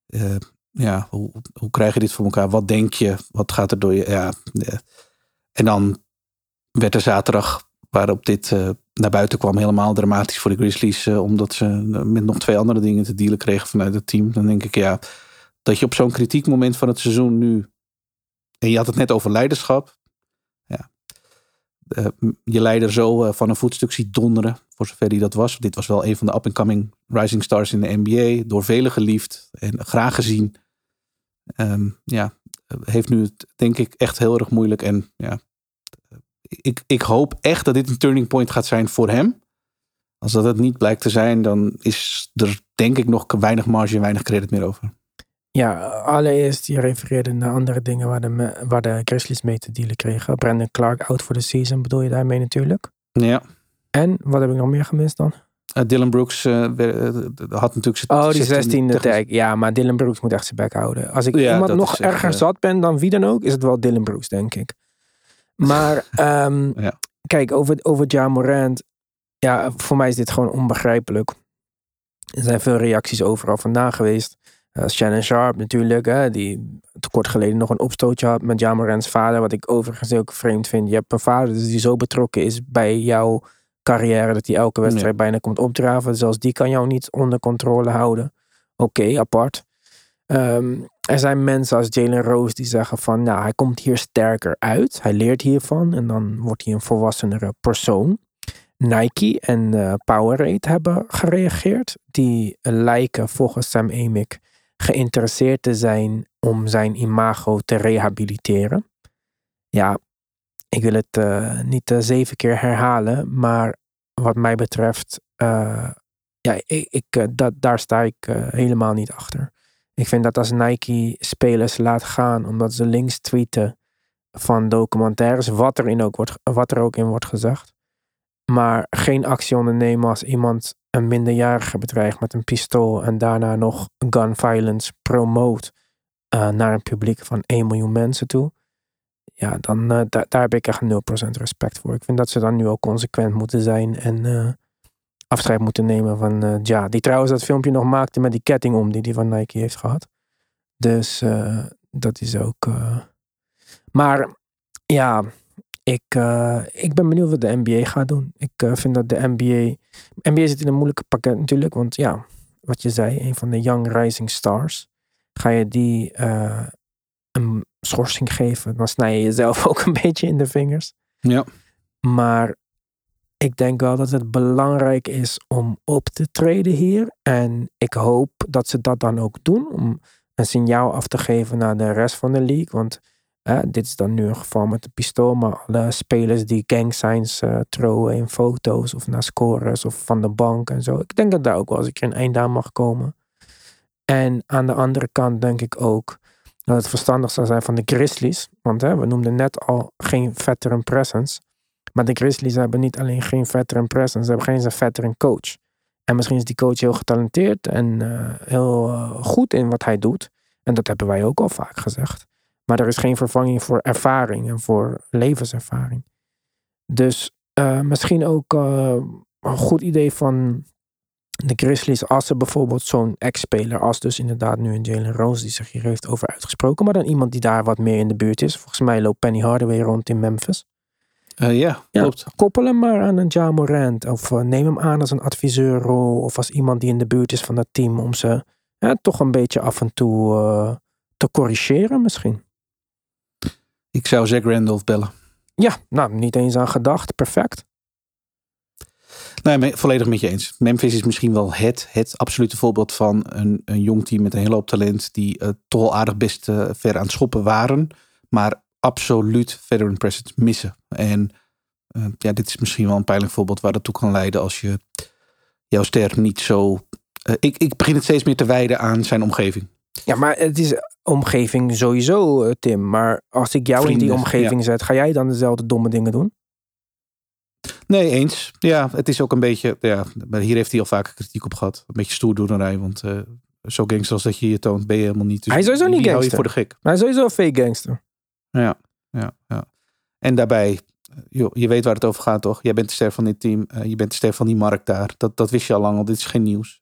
S2: Ja ja, hoe, krijg je dit voor elkaar? Wat denk je? Wat gaat er door je? Ja. En dan werd er zaterdag, waarop dit uh, naar buiten kwam, helemaal dramatisch voor de Grizzlies. Uh, omdat ze met nog twee andere dingen te dealen kregen vanuit het team. Dan denk ik, ja, dat je op zo'n kritiek moment van het seizoen nu. En je had het net over leiderschap. Ja. Je leider zo van een voetstuk ziet donderen, voor zover hij dat was. Dit was wel een van de up-and-coming rising stars in de NBA. Door velen geliefd en graag gezien um, ja, heeft nu het denk ik echt heel erg moeilijk. En ja, ik, ik hoop echt dat dit een turning point gaat zijn voor hem. Als dat het niet blijkt te zijn, dan is er denk ik nog weinig marge en weinig credit meer over.
S1: Ja, allereerst, je refereerde naar andere dingen waar de, waar de Grizzlies mee te dealen kregen. Brandon Clark out voor de season bedoel je daarmee natuurlijk?
S2: Ja.
S1: En, wat heb ik nog meer gemist dan?
S2: Uh, Dylan Brooks uh, had natuurlijk
S1: zijn Oh, die 16e tag. Ja, maar Dylan Brooks moet echt zijn bek houden. Als ik ja, iemand nog erger echt, zat ben dan wie dan ook, is het wel Dylan Brooks, denk ik. Maar um, ja. kijk, over, over Ja Morant. Ja, voor mij is dit gewoon onbegrijpelijk. Er zijn veel reacties overal vandaan geweest. Uh, Shannon Sharp natuurlijk, hè, die te kort geleden nog een opstootje had met Ja Morant's vader. Wat ik overigens ook vreemd vind. Je hebt een vader dus die zo betrokken is bij jouw carrière dat hij elke wedstrijd bijna komt opdraven. Zelfs die kan jou niet onder controle houden. Oké, apart. Ehm, er zijn mensen als Jalen Rose die zeggen van, nou, hij komt hier sterker uit. Hij leert hiervan en dan wordt hij een volwassenere persoon. Nike en uh, Powerade hebben gereageerd. Die lijken volgens Sam Amick geïnteresseerd te zijn om zijn imago te rehabiliteren. Ja, ik wil het uh, niet uh, zeven keer herhalen, maar wat mij betreft, uh, ja, ik, ik dat, daar sta ik helemaal niet achter. Ik vind dat als Nike spelers laat gaan omdat ze links tweeten van documentaires, wat er, ook wordt, wat er ook in wordt gezegd, maar geen actie ondernemen als iemand een minderjarige bedreigt met een pistool en daarna nog gun violence promoot naar een publiek van 1 miljoen mensen toe ja, dan uh, daar heb ik echt 0% respect voor. Ik vind dat ze dan nu ook consequent moeten zijn en uh, afscheid moeten nemen van uh, Ja. Die trouwens dat filmpje nog maakte met die ketting om die hij van Nike heeft gehad. Dus dat is ook. Maar ja, ik, ik ben benieuwd wat de NBA gaat doen. Ik vind dat de NBA. NBA zit in een moeilijke pakket natuurlijk. Want ja, wat je zei, een van de young rising stars. Ga je die een schorsing geven, dan snij je jezelf ook een beetje in de vingers.
S2: Ja.
S1: Maar ik denk wel dat het belangrijk is om op te treden hier. En ik hoop dat ze dat dan ook doen. Om een signaal af te geven naar de rest van de league. Want dit is dan nu een geval met de pistool. Maar alle spelers die gang signs uh, trouwen in foto's of naar scores of van de bank en zo. Ik denk dat daar ook wel eens een keer een eind aan mag komen. En aan de andere kant denk ik ook dat het verstandig zou zijn van de Grizzlies. Want hè, we noemden net al geen veteran presence. Maar de Grizzlies hebben niet alleen geen veteran presence, ze hebben geen veteran coach. En misschien is die coach heel getalenteerd en uh, heel uh, goed in wat hij doet. En dat hebben wij ook al vaak gezegd. Maar er is geen vervanging voor ervaring en voor levenservaring. Dus uh, misschien ook een goed idee van de Grizzlies, als ze bijvoorbeeld zo'n ex-speler, als dus inderdaad nu een Jalen Rose die zich hier heeft over uitgesproken, maar dan iemand die daar wat meer in de buurt is. Volgens mij loopt Penny Hardaway rond in Memphis.
S2: Eh, ja,
S1: Ja,
S2: klopt.
S1: koppel hem maar aan een Ja Morant. Of eh, neem hem aan als een adviseurrol. Of als iemand die in de buurt is van dat team. Om ze toch een beetje af en toe eh, te corrigeren misschien.
S2: Ik zou Zach Randolph bellen.
S1: Ja, nou, niet eens aan gedacht. Perfect.
S2: Nee, volledig met je eens. Memphis is misschien wel het, het absolute voorbeeld van een, een jong team met een hele hoop talent. Die eh, toch al aardig best eh, ver aan het schoppen waren. Maar absoluut veteran presence missen. En eh, ja, dit is misschien wel een pijnlijk voorbeeld waar dat toe kan leiden als je jouw ster niet zo... ik, ik begin het steeds meer te wijden aan zijn omgeving.
S1: Ja, maar het is omgeving sowieso, Tim. Maar als ik jou in die omgeving zet, ga jij dan dezelfde domme dingen doen?
S2: Nee, eens. Ja, het is ook een beetje... Ja, maar hier heeft hij al vaker kritiek op gehad. Een beetje stoerdoenerij, want... eh, zo gangster als dat je je toont, ben je helemaal niet. Dus
S1: Hij is sowieso niet
S2: die hou je
S1: gangster.
S2: voor de gek.
S1: Hij is sowieso een fake gangster.
S2: Ja, ja, ja. En daarbij, eh, joh, je weet waar het over gaat, toch? Jij bent de ster van dit team. eh, je bent de ster van die markt daar. Dat, dat wist je al lang al. Dit is geen nieuws.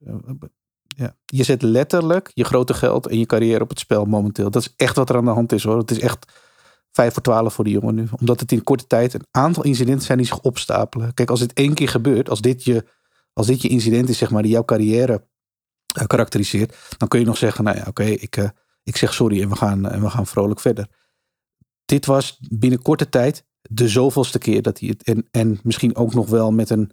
S2: Ja. Je zet letterlijk je grote geld en je carrière op het spel momenteel. Dat is echt wat er aan de hand is, hoor. Het is echt vijf voor twaalf voor die jongen nu. Omdat het in korte tijd een aantal incidenten zijn die zich opstapelen. Kijk, als dit één keer gebeurt, als dit je, als dit je incident is, zeg maar, die jouw carrière eh, karakteriseert, dan kun je nog zeggen, nou ja, oké, ik, eh, ik zeg sorry en we gaan, en we gaan vrolijk verder dit was binnen korte tijd de zoveelste keer dat hij het. En, en misschien ook nog wel met een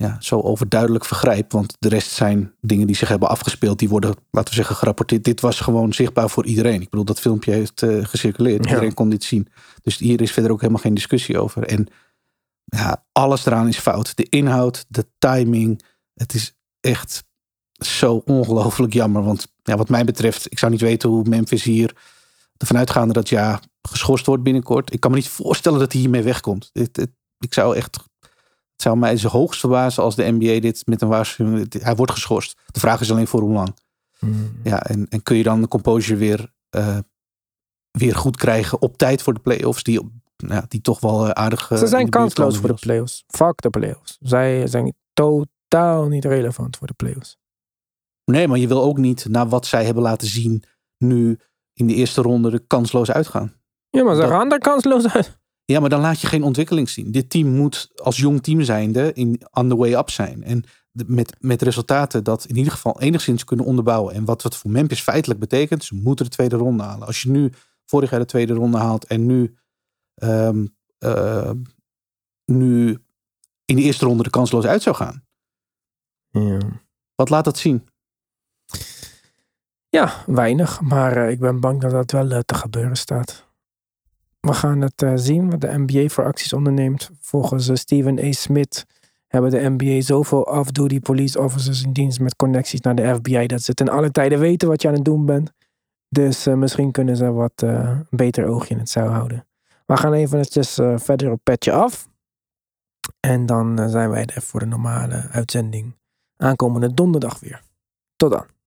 S2: ja, zo overduidelijk vergrijp. Want de rest zijn dingen die zich hebben afgespeeld. Die worden, laten we zeggen, gerapporteerd. Dit was gewoon zichtbaar voor iedereen. Ik bedoel, dat filmpje heeft eh, gecirculeerd.
S1: Ja.
S2: Iedereen kon dit zien. Dus hier is verder ook helemaal geen discussie over. En ja, alles eraan is fout. De inhoud, de timing. Het is echt zo ongelooflijk jammer. Want ja, wat mij betreft, ik zou niet weten hoe Memphis hier ervan uitgaande dat ja geschorst wordt binnenkort. Ik kan me niet voorstellen dat hij hiermee wegkomt. Ik zou echt, het zou mij zo hoogst verbazen als de NBA dit met een waarschuwing. Hij wordt geschorst. De vraag is alleen voor hoe lang. Ja, en, en kun je dan de composure weer, eh, weer goed krijgen op tijd voor de playoffs, die, nou, die toch wel eh, aardig. eh,
S1: Ze zijn kansloos voor de playoffs. Fuck de playoffs. Zij zijn totaal niet relevant voor de playoffs.
S2: Nee, maar je wil ook niet, na wat zij hebben laten zien, nu in de eerste ronde de kansloos uitgaan.
S1: Ja, maar ze
S2: Dat-
S1: gaan er kansloos uit.
S2: Ja, maar dan laat je geen ontwikkeling zien. Dit team moet als jong team zijnde in on the way up zijn. En met, met resultaten dat in ieder geval enigszins kunnen onderbouwen. En wat het voor Memphis feitelijk betekent, ze moeten de tweede ronde halen. Als je nu vorig jaar de tweede ronde haalt en nu, ehm, ehm, nu in de eerste ronde de kansloos uit zou gaan.
S1: Ja.
S2: Wat laat dat zien?
S1: Ja, weinig. Maar eh, ik ben bang dat dat wel eh, te gebeuren staat. We gaan het eh, zien wat de NBA voor acties onderneemt. Volgens eh, Stephen A. Smith hebben de NBA zoveel off-duty police officers in dienst met connecties naar de FBI dat ze ten alle tijde weten wat je aan het doen bent. Dus eh, misschien kunnen ze wat een beter oogje in het zeil houden. We gaan eh, verder op petje af. En dan zijn wij er voor de normale uitzending aankomende donderdag weer. Tot dan.